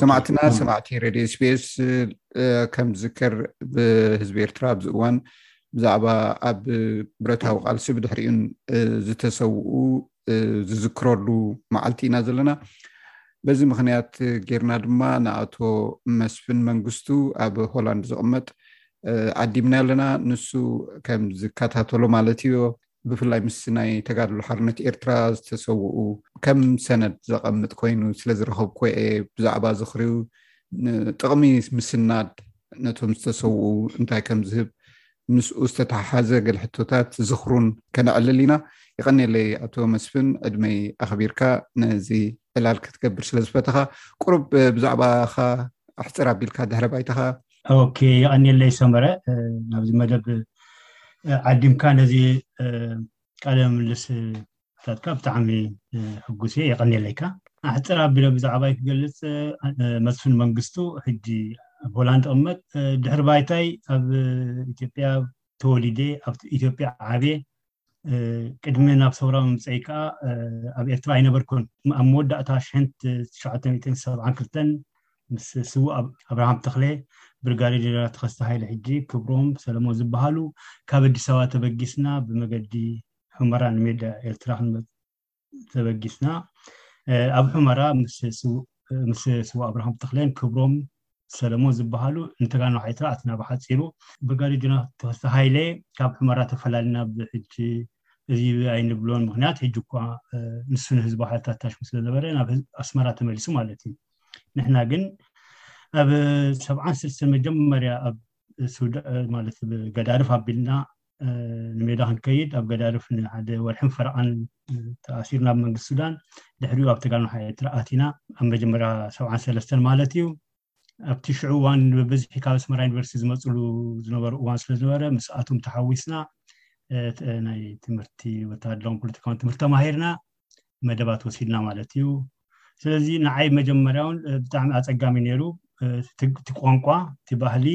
ሰማዕትና ሰማዕቲ ሬድዮ ስፔስ ከም ዝከር ብህዝቢ ኤርትራ ኣብዚ እዋን ብዛዕባ ኣብ ብረታዊ ቃልሲ ብድሕሪኡን ዝተሰውኡ ዝዝክረሉ መዓልቲ ኢና ዘለና በዚ ምክንያት ጌርና ድማ ንኣቶ መስፍን መንግስቱ ኣብ ሆላንድ ዝቕመጥ ዓዲምና ኣለና ንሱ ከም ዝከታተሎ ማለት እዩ ብፍላይ ምስ ናይ ተጋድሎ ሓርነት ኤርትራ ዝተሰውኡ ከም ሰነድ ዘቐምጥ ኮይኑ ስለ ዝረኸብኩ እየ ብዛዕባ ዝኽሪው ጥቕሚ ምስናድ ነቶም ዝተሰውኡ እንታይ ከም ዝህብ ምስኡ ዝተተሓሓዘ ገል ሕቶታት ዝኽሩን ከነዕልል ኢና ይቀኒለይ ኣቶ መስፍን ዕድመይ ኣኽቢርካ ነዚ ዕላል ክትገብር ስለ ዝፈተኻ ቁሩብ ብዛዕባኻ ኣሕፅር ኣቢልካ ድሕረ ባይታኻ ኦኬ የቀኒለይ ሰመረ ናብዚ መደብ ዓዲምካ ነዚ ቃለ ምልስታትካ ብጣዕሚ ሕጉስ እየ የቀኒለይካ ኣሕፅር ኣቢለ ብዛዕባይ ክገልፅ መስፍን መንግስቱ ሕጂ ኣብ ሆላንድ ቅመጥ ድሕሪ ባይታይ ኣብ ኢትዮጵያ ተወሊደ ኣብ ኢትዮጵያ ዓብየ ቅድሚ ናብ ሰውራ ምምፀይ ከዓ ኣብ ኤርትራ ኣይነበርኩን ኣብ መወዳእታ ሽሕን ትሽዓተ ሚእትን ሰብዓን ክልተን ምስ ስዉእ ኣብርሃም ተኽለ ብርጋዴ ጀነራል ተኸስተ ሃይለ ሕጂ ክብሮም ሰለሞን ዝበሃሉ ካብ ኣዲስ ኣበባ ተበጊስና ብመገዲ ሑመራ ንሜዳ ኤርትራ ክንመፅ ተበጊስና ኣብ ሑመራ ምስ ምስ ስዋ ኣብርሃም ተክሌን ክብሮም ሰለሞን ዝበሃሉ ንተጋኑ ሓይትራ ኣትና ብሓፂሩ ብጋሪጅና ተወስተ ሃይለ ካብ ሕመራ ተፈላለና ብሕጂ እዚ ኣይንብሎን ምክንያት ሕጂ እኳ ንሱ ንህዝቢ ሓይልታት ታሽሙ ስለነበረ ናብ ኣስመራ ተመሊሱ ማለት እዩ ንሕና ግን ኣብ ሰብዓን ስልስተ መጀመርያ ኣብ ማለት ገዳርፍ ኣቢልና ንሜዳ ክንከይድ ኣብ ገዳርፍ ንሓደ ወርሕን ፈረቓን ተኣሲርና ብ መንግስቲ ሱዳን ድሕሪኡ ኣብ ተጋድሎ ሓይሊ ኤርትራ ኣቲና ኣብ መጀመርያ ሰብዓን ሰለስተን ማለት እዩ ኣብቲ ሽዑ እዋን ብብዝሒ ካብ ኣስመራ ዩኒቨርሲቲ ዝመፅሉ ዝነበሩ እዋን ስለ ዝነበረ ምስኣቶም ተሓዊስና ናይ ትምህርቲ ወተሃደራውን ፖለቲካውን ትምህርቲ ተማሂርና መደባት ወሲድና ማለት እዩ ስለዚ ንዓይ መጀመርያውን ብጣዕሚ ኣፀጋሚ ነይሩ እቲ ቋንቋ እቲ ባህሊ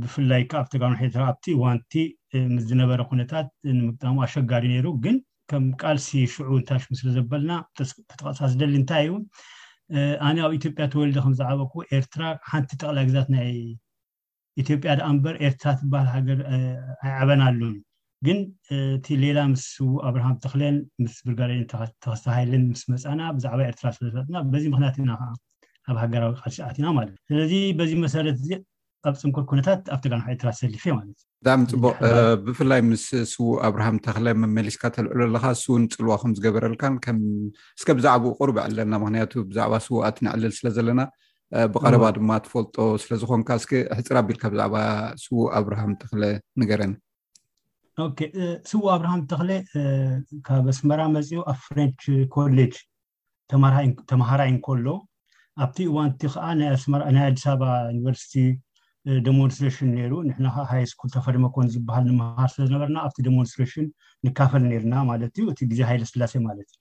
ብፍላይ ከዓ ኣብቲ ጋር ሒደር ኣብቲ እዋንቲ ምስ ዝነበረ ኩነታት ንምግጣሙ ኣሸጋሪ ነይሩ ግን ከም ቃልሲ ሽዑ እንታይ ሽሙ ስለ ዘበልና ክትቐሳ ዝደሊ እንታይ እዩ ኣነ ኣብ ኢትዮጵያ ተወልደ ከም ዝዓበኩ ኤርትራ ሓንቲ ጠቕላይ ግዛት ናይ ኢትዮጵያ ደኣ እምበር ኤርትራ ትበሃል ሃገር ኣይዓበናሉን ግን እቲ ሌላ ምስ ስዉእ ኣብርሃም ተኽለን ምስ ብርጋዴር ተኸስተ ሃይለን ምስ መጻእና ብዛዕባ ኤርትራ ስለ ዝፈለጥና በዚ ምኽንያት ኢና ከዓ ኣብ ሃገራዊ ቃልሲ ኣቲና ማለት እዩ። ስለዚ በዚ መሰረት እዚ ኣብ ጽንኩር ኩነታት ኣብ ተጋንሖ ኤርትራ ተሰሊፈ ማለት እዩ። ብጣዕሚ ጽቡቕ ብፍላይ ምስ ስዉእ ኣብርሃም ተኽለ መመሊስካ ተልዕሎ ኣለኻ እሱ እውን ጽልዋ ከም ዝገበረልካን ከም እስከ ብዛዕባኡ ቁሩብ ዕለና ምክንያቱ ብዛዕባ ስዉኣት ነዕልል ስለ ዘለና ብቐረባ ድማ ትፈልጦ ስለ ዝኾንካ እስኪ ሕጽር ኣቢልካ ብዛዕባ ስዉእ ኣብርሃም ተኽለ ንገረኒ ስው ኣብርሃም ተክለ ካብ ኣስመራ መፅኡ ኣብ ፍሬንች ኮሌጅ ተምሃራይ እንከሎ ኣብቲ እዋን እቲ ከዓ ናይ ኣዲስ ኣበባ ዩኒቨርሲቲ ደሞንስትሬሽን ነይሩ ንሕና ከዓ ሃይ ስኩል ተፈሪ መኮን ዝበሃል ንምሃር ስለዝነበርና ኣብቲ ደሞንስትሬሽን ንካፈል ነርና ማለት እዩ እቲ ግዜ ሃይለ ስላሴ ማለት እዩ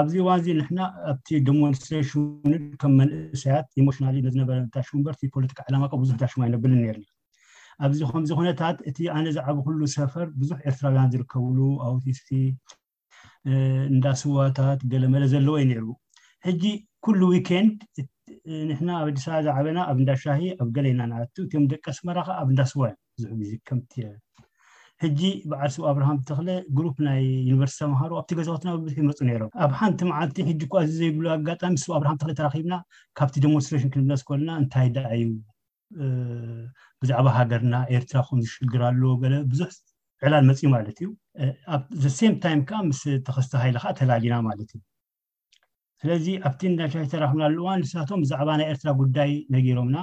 ኣብዚ እዋን እዚ ንሕና ኣብቲ ደሞንስትሬሽን ከም መንእሰያት ኢሞሽናሊ ንዝነበረ ታሽሙ እምበር ፖለቲካ ዕላማ ከ ብዙሕ ታሽሙ ኣይነብልን ነርና ኣብዚ ከምዚ ኩነታት እቲ ኣነ ዝዓብኹሉ ሰፈር ብዙሕ ኤርትራውያን ዝርከብሉ ኣውቲስቲ እንዳ ስዋታት ገለመለ ዘለዎ እዩ ነይሩ ሕጂ ኩሉ ዊኬንድ ንሕና ኣብ ኣዲስ ኣበባ ዝዓበና ኣብ እንዳ ሻሂ ኣብ ገለ ኢና ንኣቱ እቶም ደቂ ኣስመራ ከዓ ኣብ እንዳ ስዋ እዮም ብዙሕ ግዜ ከምቲ ሕጂ በዓል ስብ ኣብርሃም ተኽለ ግሩፕ ናይ ዩኒቨርሲቲ ተምሃሮ ኣብቲ ገዛውትና ብብዝሒ ይመፁ ነይሮም ኣብ ሓንቲ መዓልቲ ሕጂ እኳ እዚ ዘይብሉ ኣጋጣሚ ስብ ኣብርሃም ተኽለ ተራኺብና ካብቲ ደሞንስትሬሽን ክንብለስ ኮልና እንታይ ደኣ እዩ ብዛዕባ ሃገርና ኤርትራ ከምዚ ሽግር ኣለዎ ገለ ብዙሕ ዕላል መፅዩ ማለት እዩ ኣብ ዘሴም ታይም ከዓ ምስ ተኸስተ ሃይለ ከዓ ተላሊና ማለት እዩ ስለዚ ኣብቲ እንዳሻይ ተራኽብናሉ እዋን ንሳቶም ብዛዕባ ናይ ኤርትራ ጉዳይ ነጊሮምና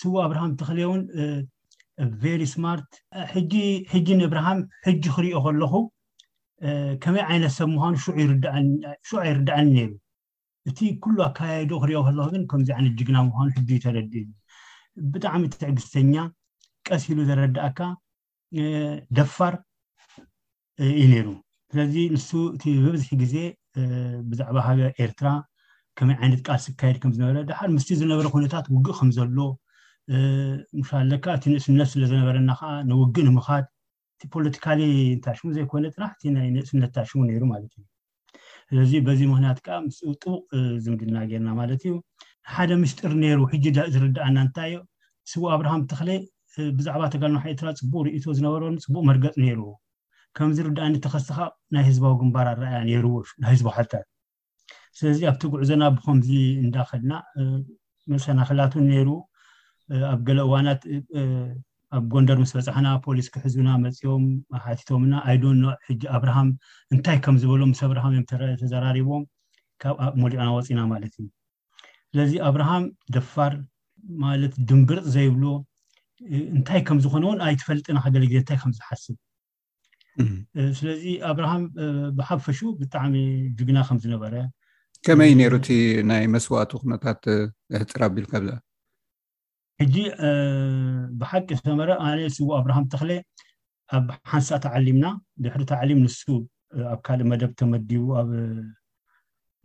ስዋ ኣብርሃም ተኽሌ እውን ቨሪ ስማርት ሕጂ ንኣብርሃም ሕጂ ክሪኦ ከለኹ ከመይ ዓይነት ሰብ ምዃኑ ሽዑ ኣይርዳእን ነይሩ እቲ ኩሉ ኣካያይዶ ክሪኦ ከለኩ ግን ከምዚ ዓይነት ጅግና ምኳኑ ሕጂ እዩ ተረዲኡኒ ብጣዕሚ ትዕግስተኛ ቀስ ኢሉ ዘረዳእካ ደፋር እዩ ነይሩ ስለዚ ንሱ እቲ ብብዝሒ ግዜ ብዛዕባ ሃገር ኤርትራ ከመይ ዓይነት ቃልሲ ክካየድ ከም ዝነበረ ድሓር ምስቲ ዝነበረ ኩነታት ውግእ ከም ዘሎ ምሻለካ እቲ ንእስነት ስለ ዝነበረና ከዓ ንውግእ ንምኻድ እቲ ፖለቲካሊ እንታ ሽሙ ዘይኮነ ጥራሕ እቲ ናይ ንእስነት እታ ሽሙ ነይሩ ማለት እዩ ስለዚ በዚ ምክንያት ከዓ ምስ ጥቡቅ ዝምድና ጌርና ማለት እዩ ሓደ ምስጢር ነይሩ ሕጂ ዝርዳኣና እንታይ እዩ ስቡ ኣብርሃም ተክለ ብዛዕባ ተጋድሎ ኤርትራ ጽቡቅ ርእይቶ ዝነበሮን ጽቡቅ መርገጽ ነይርዎ ከም ዝርዳእኒ ተኸስኻ ናይ ህዝባዊ ግንባር ኣረኣያ ነይርዎ ናይ ህዝባዊ ሓልታት ስለዚ ኣብቲ ጉዕዞና ብከምዚ እንዳኸድና መሰናኽላቱ ነይሩ ኣብ ገለ እዋናት ኣብ ጎንደር ምስ በፃሕና ፖሊስ ክሕዙና መፅኦም ሓቲቶምና ኣይዶኖ ሕጂ ኣብርሃም እንታይ ከም ዝበሎ ምስ ኣብርሃም እዮም ተዘራሪቦም ካብ ሞዲዕና ወፂና ማለት እዩ ስለዚ ኣብርሃም ደፋር ማለት ድንብርፅ ዘይብሎ እንታይ ከም ዝኾነ እውን ኣይትፈልጥን ሓደ ግዜ እንታይ ከም ዝሓስብ ስለዚ ኣብርሃም ብሓፈሹ ብጣዕሚ ጅግና ከም ዝነበረ ከመይ ነይሩ እቲ ናይ መስዋእቱ ኩነታት ሕፅር ኣቢልካ ብዛ ሕጂ ብሓቂ ዝተመረ ኣነ ስቡ ኣብርሃም ተክለ ኣብ ሓንሳ ተዓሊምና ድሕሪ ተዓሊም ንሱ ኣብ ካልእ መደብ ተመዲቡ ኣብ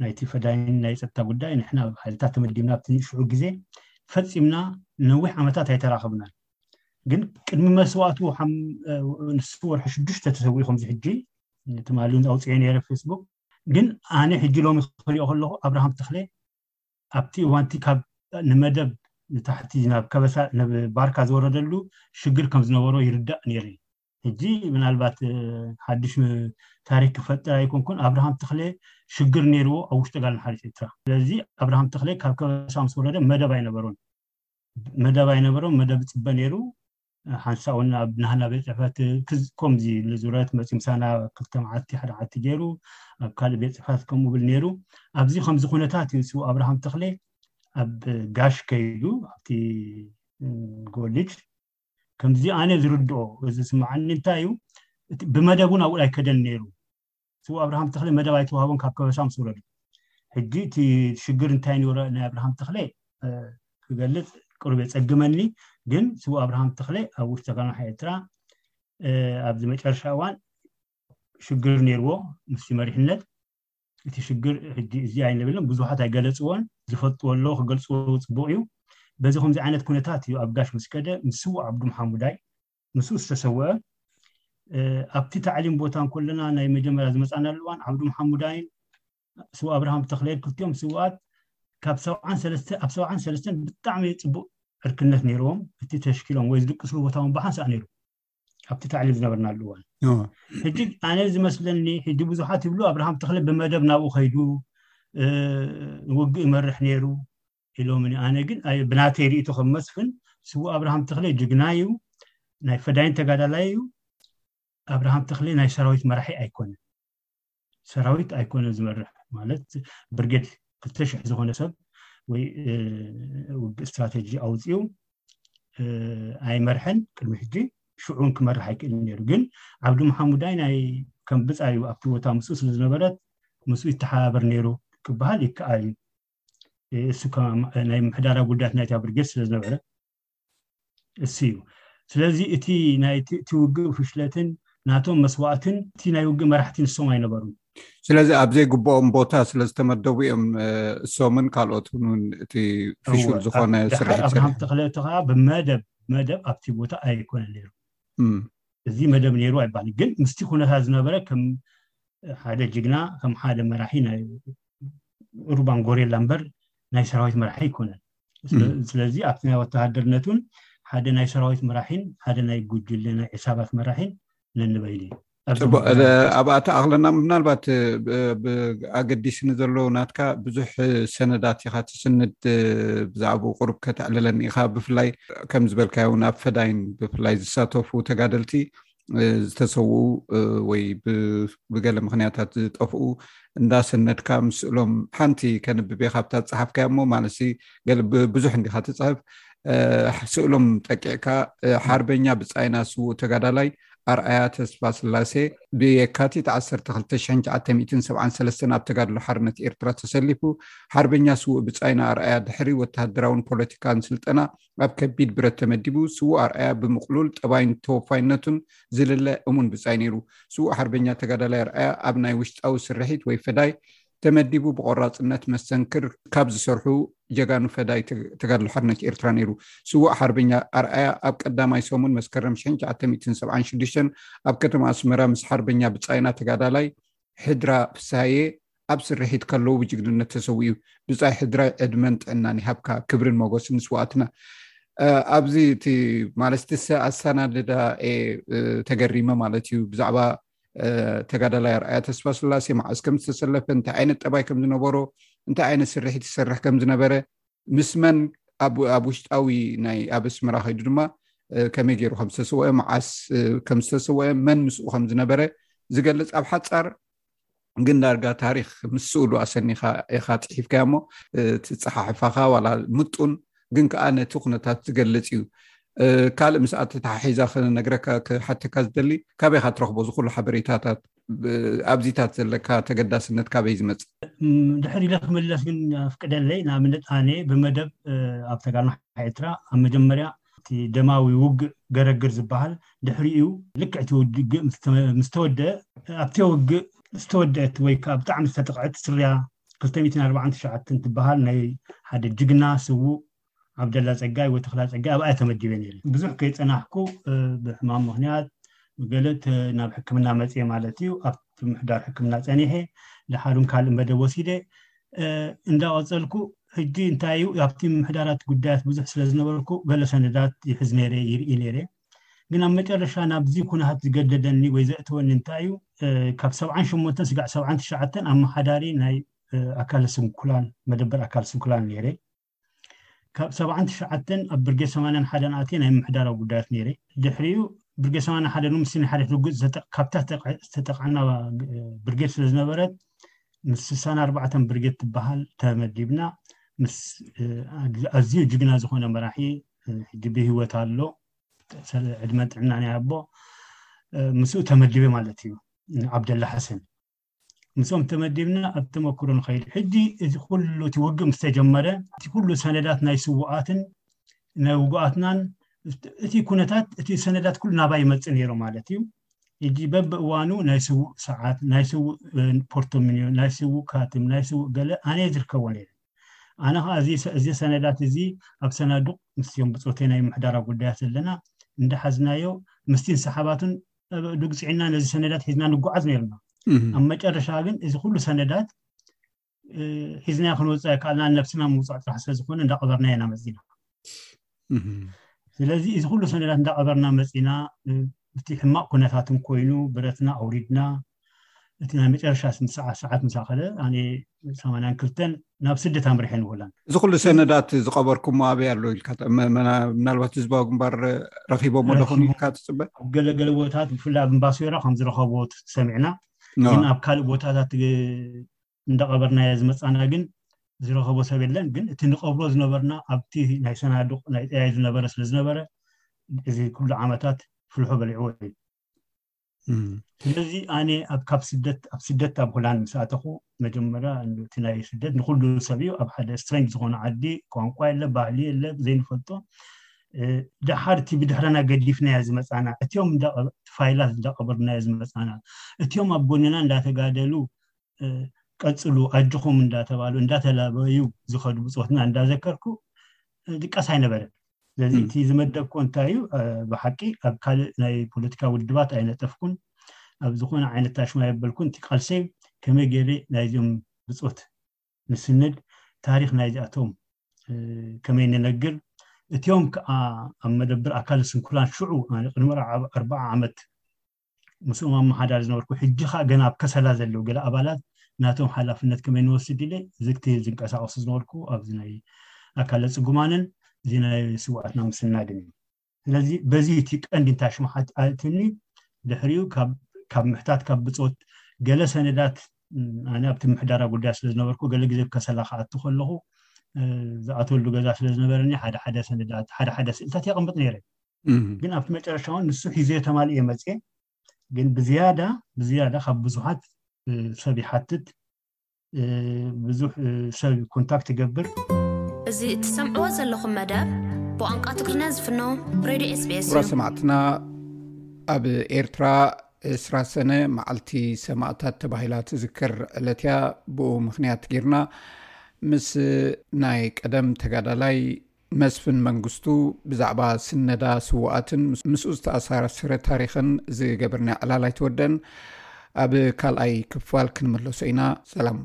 ናይቲ ፈዳይን ናይ ፀጥታ ጉዳይ ንሕና ኣብ ሓይልታት ተመዲብና ኣብቲ ሽዑ ግዜ ፈፂምና ነዊሕ ዓመታት ኣይተራኸብናን ግን ቅድሚ መስዋእቱ ንስ ወርሒ ሽዱሽተ ተሰዊኡ ከምዚ ሕጂ ትማሊ እውን ኣውፅኤ ነረ ፌስቡክ ግን ኣነ ሕጂ ሎሚ ክሪኦ ከለኩ ኣብርሃም ተክለ ኣብቲ እዋንቲ ካብ ንመደብ ንታሕቲ ናብ ከበሳ ባርካ ዝወረደሉ ሽግር ከም ዝነበሮ ይርዳእ ነይሩ ሕጂ ምናልባት ሓድሽ ታሪክ ክፈጥር ኣይኮንኩን ኣብርሃም ተክለ ሽግር ነይርዎ ኣብ ውሽጢ ጋል ንሓሪት ኤርትራ ስለዚ ኣብርሃም ተክለ ካብ ከበሳ ምስ ወረደ መደብ ኣይነበሩን መደብ ኣይነበሮም መደብ ፅበ ነይሩ ሓንሳእ እውን ኣብ ናህና ቤት ፅሕፈት ከምዚ ልዙረት መፂ ምሳና ክልተ መዓልቲ ሓደ ዓልቲ ገይሩ ኣብ ካልእ ቤት ፅሕፈት ከምኡ ብል ነይሩ ኣብዚ ከምዚ ኩነታት እዩ ስው ኣብርሃም ተክለ ኣብ ጋሽ ከይዱ ኣብቲ ጎልጅ ከምዚ ኣነ ዝርድኦ እዚ ስማዓኒ እንታይ እዩ ብመደብ እውን ኣብኡ ኣይከደን ነይሩ ስውእ ኣብርሃም ተክለ መደብ ኣይተዋህቦን ካብ ከበሳ ምስ ወረዱ ሕጂ እቲ ሽግር እንታይ ነረ ናይ ኣብርሃም ተክለ ክገልፅ ቅሩብ የፀግመኒ ግን ስውእ ኣብርሃም ተክለ ኣብ ውሽጢ ተጋናሕ ኤርትራ ኣብዚ መጨረሻ እዋን ሽግር ነይርዎ ምስ መሪሕነት እቲ ሽግር ሕጂ እዚ ኣይንብልን ብዙሓት ኣይገለፅዎን ዝፈልጥዎ ኣለዎ ክገልፅዎ ፅቡቅ እዩ በዚ ከምዚ ዓይነት ኩነታት እዩ ኣብ ጋሽ ምስ ከደ ምስ ስውእ ዓብዱ መሓሙዳይ ምስኡ ዝተሰወአ ኣብቲ ታዕሊም ቦታ እንከለና ናይ መጀመርያ ዝመፃናሉ እዋን ዓብዱ መሓሙዳይን ስው ኣብርሃም ተክለይን ክልቲኦም ስውኣት ካብ ሰብዓን ሰለስተ ኣብ ሰብዓን ሰለስተን ብጣዕሚ ፅቡቅ ዕርክነት ነይርዎም እቲ ተሽኪሎም ወይ ዝድቅስሉ ቦታ እውን ብሓንሳእ ነይሩ ኣብቲ ታዕሊም ዝነበርናሉ እዋን ሕጂ ኣነ ዝመስለኒ ሕጂ ብዙሓት ይብሉ ኣብርሃም ተክለ ብመደብ ናብኡ ከይዱ ውግእ ይመርሕ ነይሩ ኢሎምኒ ኣነ ግን ኣይ ብናተይ ርእይቶ ከም መስፍን ስዉእ ኣብርሃም ተኽለ ጅግና እዩ ናይ ፈዳይን ተጋዳላይ እዩ ኣብርሃም ተኽለ ናይ ሰራዊት መራሒ ኣይኮነን ሰራዊት ኣይኮነ ዝመርሕ ማለት ብርጌድ ክልተ ሽሕ ዝኾነ ሰብ ወይ ውግእ ስትራቴጂ ኣውፅኡ ኣይመርሐን ቅድሚ ሕጂ ሽዑን ክመርሕ ኣይክእልን ነይሩ ግን ዓብዲ መሓሙዳይ ናይ ከም ብፃዩ ኣብቲ ቦታ ምስኡ ስለ ዝነበረት ምስኡ ይተሓባበር ነይሩ ክበሃል ይከኣል እዩ እሱ ናይ ምሕዳራ ጉዳያት ናይታ ብርጌድ ስለ ዝነበረ እሱ እዩ ስለዚ እቲ ናይቲ ውግእ ፍሽለትን ናቶም መስዋእትን እቲ ናይ ውግእ መራሕቲ ንሶም ኣይነበሩን ስለዚ ኣብ ዘይግብኦም ቦታ ስለ ዝተመደቡ እዮም እሶምን ካልኦት ን እቲ ፍሹል ዝኮነ ስርሕኣብርሃም ተክለቲ ከዓ ብመደብ መደብ ኣብቲ ቦታ ኣይኮነ ነይሩ እዚ መደብ ነይሩ ኣይባል ግን ምስቲ ኩነታት ዝነበረ ከም ሓደ ጅግና ከም ሓደ መራሒ ናይ ሩባን ጎሬላ እምበር ናይ ሰራዊት መራሒ ኣይኮነን ስለዚ ኣብቲ ናይ ወተሃደርነት እውን ሓደ ናይ ሰራዊት መራሒን ሓደ ናይ ጉጅለ ናይ ዕሳባት መራሒን ነንበይኑ እዩ ኣብኣ ተኣኽለና ምናልባት ኣገዲሲ ንዘሎ ናትካ ብዙሕ ሰነዳት ኢካ ትስንድ ብዛዕባ ቅሩብ ከተዕልለኒ ኢካ ብፍላይ ከምዝበልካዮ ውን ኣብ ፈዳይን ብፍላይ ዝሳተፉ ተጋደልቲ ዝተሰውኡ ወይ ብገለ ምክንያታት ዝጠፍኡ እንዳሰነድካ ምስእሎም ሓንቲ ከንብብ የ ካብታ ዝፀሓፍካዮ እሞ ማለት ገለ ብዙሕ እንዲካ ትፅሕፍ ስእሎም ጠቂዕካ ሓርበኛ ብፃይና ስው ተጋዳላይ ኣርኣያ ተስፋ ስላሴ ብየካቲት 12973 ኣብ ተጋድሎ ሓርነት ኤርትራ ተሰሊፉ ሓርበኛ ስውእ ብፃይና ኣርኣያ ድሕሪ ወተሃደራውን ፖለቲካን ስልጠና ኣብ ከቢድ ብረት ተመዲቡ ስዉእ ኣርኣያ ብምቕሉል ጠባይን ተወፋይነቱን ዝልለ እሙን ብጻይ ነይሩ። ስዉእ ሓርበኛ ተጋዳላይ ኣርኣያ ኣብ ናይ ውሽጣዊ ስርሒት ወይ ፈዳይ ተመዲቡ ብቆራጽነት መስተንክር ካብ ዝሰርሑ ጀጋኑ ፈዳይ ተጋድሎ ሓርነት ኤርትራ ነይሩ። ስዉእ ሓርበኛ ኣርኣያ ኣብ ቀዳማይ ሰሙን መስከረም 1976 ኣብ ከተማ ኣስመራ ምስ ሓርበኛ ብጻይና ተጋዳላይ ሕድራ ፍስሃየ ኣብ ስርሒት ከለዉ ብጅግንነት ተሰው እዩ ብፃይ ሕድራይ ዕድመን ጥዕናን ይሃብካ ክብርን መጎስን ንስዋኣትና ኣብዚ እቲ ማለት ትሰ ኣሳናድዳ ተገሪመ ማለት እዩ ብዛዕባ ተጋዳላይ ኣርኣያ ተስፋ ስላሴ መዓስ ከም ዝተሰለፈ እንታይ ዓይነት ጠባይ ከም ዝነበሮ እንታይ ዓይነት ስርሒት ዝሰርሕ ከም ዝነበረ ምስ መን ኣብ ውሽጣዊ ናይ ኣብ ኣስመራ ከይዱ ድማ ከመይ ገይሩ ከም ዝተሰወአ መዓስ ከም ዝተሰወአ መን ምስኡ ከም ዝነበረ ዝገልፅ ኣብ ሓፃር ግን ዳርጋ ታሪክ ምስ ስእሉ ኣሰኒካ ኢካ ፅሒፍካዮ እሞ ትፀሓሕፋካ ዋላ ምጡን ግን ከዓ ነቲ ኩነታት ዝገልፅ እዩ ካልእ ምስኣ ተተሓሒዛ ክነግረካ ክሓተካ ዝደሊ ካበይካ ትረክቦ ዝኩሉ ሓበሬታታት ኣብዚታት ዘለካ ተገዳስነት ካበይ ዝመፅእ? ድሕር ኢለ ክምለስ ግን ኣፍቅደለይ። ንኣብነት ኣነ ብመደብ ኣብ ተጋርናሓ ኤርትራ ኣብ መጀመርያ እቲ ደማዊ ውግእ ገረግር ዝበሃል ድሕሪኡ ልክዕ እቲ ውግእ ምስ ተወደኣ ኣብቲ ውግእ ዝተወደኣት ወይ ከዓ ብጣዕሚ ዝተጠቕዐት ስርያ ክልተ ሚእትን ኣርባዓን ትሽዓተን ትበሃል ናይ ሓደ ጅግና ስዉእ ዓብደላ ፀጋይ ወይ ተኽላ ፀጋይ ኣብኣ እየ ተመዲበ ነይረ። ብዙሕ ከይፀናሕኩ ብሕማም ምኽንያት ገለ ናብ ሕክምና መፅየ ማለት እዩ። ኣብቲ ምሕዳር ሕክምና ፀኒሐ ደሓርም ካልእ መደብ ወሲደ እንዳቐፀልኩ ሕጂ እንታይ እዩ ኣብቲ ምሕዳራት ጉዳያት ብዙሕ ስለ ዝነበርኩ ገለ ሰነዳት ይሕዝ ነይረ ይርኢ ነይረ። ግን ኣብ መጨረሻ ናብዚ ኩነታት ዝገደደኒ ወይ ዘእተወኒ እንታይ እዩ ካብ ሰብዓን ሸሞንተን ስጋዕ ሰብዓን ትሽዓተን ኣመሓዳሪ ናይ ኣካለ ስንኩላን መደበር ኣካል ስንኩላን ነይረ። ካብ ሰብዓን ትሽዓተን ኣብ ብርጌድ ሰማንያን ሓደን ኣትየ ናይ ምምሕዳራዊ ጉዳያት ነይረ። ድሕሪኡ ብርጌድ ሰማንያን ሓደ ምስ ስኒ ሓደት ርጉፅ ዝተጠ- ካብታ ዝተጠ- ዝተጠቃዕና እ፣ ብርጌድ ስለ ዝነበረት ምስ ስሳን ኣርባዕተን ብርጌድ ትበሃል ተመዲብና ምስ እ፣ ኣግ- ኣዝዩ ጅግና ዝኾነ መራሒ እ፣ ሕጂ ብሂወት ኣሎ ሰለ- ዕድመን ጥዕናን ይሃቦ እ፣ ምስኡ ተመዲበ ማለት እዩ እ፣ ዓብደላ ሓሰን ምስኦም ተመዲብና ኣብ ተመክሮ ንኸይድ ሕጂ እዚ ኩሉ እቲ ውግእ ምስ ተጀመረ እቲ ኩሉ ሰነዳት ናይ ስውኣትን ናይ ውጉኣትናን እቲ ኩነታት እቲ ሰነዳት ኩሉ ናባ ይመፅእ ነይሩ ማለት እዩ ሕጂ በብእዋኑ ናይ ስውእ ሰዓት ናይ ስውእ ፖርቶሚኒዮ ናይ ስውእ ካትም ናይ ስውእ ገለ ኣነ ዝርከቦ ነይረ ኣነ ከዓ እዚ ሰነዳት እዚ ኣብ ሰናዱቅ ምስዮም ብፆተይ ናይ ምሕዳራ ጉዳያት ዘለና እንዳሓዝናዮ ምስቲን ሰሓባቱን ብግፅዕና ነዚ ሰነዳት ሒዝና ንጓዓዝ ነርና ኣብ መጨረሻ ግን እዚ ኩሉ ሰነዳት ሒዝና ክንወፅእ ኣይከኣልና ነብስና ምውፃእ ጥራሕ ስለዝኮነ እንዳቀበርና ኢና መፅና ስለዚ እዚ ኩሉ ሰነዳት እንዳቀበርና መፅና እቲ ሕማቅ ኩነታትን ኮይኑ ብረትና ኣውሪድና እቲ ናይ መጨረሻ ስንት ሰዓት ሰዓት ምስ ኣኸለ ኣነ ሰማንያን ክልተን ናብ ስደት ኣምርሐ ንሆላንድ እዚ ኩሉ ሰነዳት ዝቀበርኩሞ ኣበይ ኣሎ ኢልካ ምናልባት ህዝባዊ ግንባር ረኪቦም ኣለኹን ኢልካ ትፅበ ኣብ ገለገለ ቦታታት ብፍላይ ኣብ እምባሶራ ከም ዝረኸብዎ ሰሚዕና ግን ኣብ ካልእ ቦታታት እንዳቀበርናዮ ዝመፃና ግን ዝረኸቦ ሰብ የለን ግን እቲ ንቀብሮ ዝነበርና ኣብቲ ናይ ሰናዱቅ ናይ ጠያይ ዝነበረ ስለ ዝነበረ እዚ ኩሉ ዓመታት ፍልሖ በሊዕዎ እዩ ስለዚ ኣነ ኣብ ካብ ስደት ኣብ ስደት ኣብ ሆላንድ ምስ ኣተኹ መጀመርያ እቲ ናይ ስደት ንኩሉ ሰብ እዩ ኣብ ሓደ ስትሬንጅ ዝኾነ ዓዲ ቋንቋ የለ ባህሊ የለ ዘይንፈልጦ ድሓር እቲ ብድሕረና ገዲፍናዮ ዝመፃና እትኦም ፋይላት እንዳቐበርናዮ ዝመፃና እትኦም ኣብ ጎንና እንዳተጋደሉ ቀፅሉ ኣጅኹም እንዳተባሉ እንዳተላበዩ ዝኸዱ ብፆትና እንዳዘከርኩ ዝድቀስ ኣይነበረን ስለዚ እቲ ዝመደብኮ እንታይ እዩ ብሓቂ ኣብ ካልእ ናይ ፖለቲካ ውድባት ኣይነጠፍኩን ኣብ ዝኾነ ዓይነት ታሽማ የበልኩን እቲ ቃልሰይ ከመይ ገይረ ናይዚኦም ብፆት ንስንድ ታሪክ ናይዚኣቶም ከመይ ንነግር እትኦም ከዓ ኣብ መደብር ኣካል ስንኩላን ሽዑ ቅድሚ ኣርባዓ ዓመት ምስኦም ኣመሓዳሪ ዝነበርኩ ሕጂ ከዓ ገና ኣብ ከሰላ ዘለዉ ገለ ኣባላት ናቶም ሓላፍነት ከመይ ንወስድ ኢለ ዝግቲ ዝንቀሳቀሱ ዝነበርኩ ኣብዚ ናይ ኣካለ ፅጉማንን እዚ ናይ ስዋኣትና ምስናድን እዩ ስለዚ በዚ እቲ ቀንዲ እንታይ ሽማሓት ኣትኒ ድሕሪኡ ካብ ምሕታት ካብ ብፆት ገለ ሰነዳት ኣነ ኣብቲ ምሕዳራ ጉዳይ ስለ ዝነበርኩ ገለ ግዜ ከሰላ ክኣቱ ከለኹ ዝኣተሉ ገዛ ስለ ዝነበረኒ ሓደ ሓደ ሰነዳት ሓደ ሓደ ስእልታት የቐምጥ ነይረ ግን ኣብቲ መጨረሻ እውን ንሱ ሒዘዮ ተማሊእ እየ መፅየ ግን ብዝያዳ ብዝያዳ ካብ ብዙሓት ሰብ ይሓትት ብዙሕ ሰብ ኮንታክት ይገብር እዚ እትሰምዕዎ ዘለኹም መደብ ብቋንቋ ትግርኛ ዝፍኖ ሬድዮ ስቤስ ራ ሰማዕትና ኣብ ኤርትራ እስራ ሰነ መዓልቲ ሰማእታት ተባሂላ ትዝክር ዕለት እያ ብኡ ምክንያት ጌርና ምስ ናይ ቀደም ተጋዳላይ መስፍን መንግስቱ ብዛዕባ ስነዳ ስውኣትን ምስኡ ዝተኣሳስረ ታሪኽን ዝገበርናዮ ዕላል ኣይተወደን ኣብ ካልኣይ ክፋል ክንመለሶ ኢና ሰላም።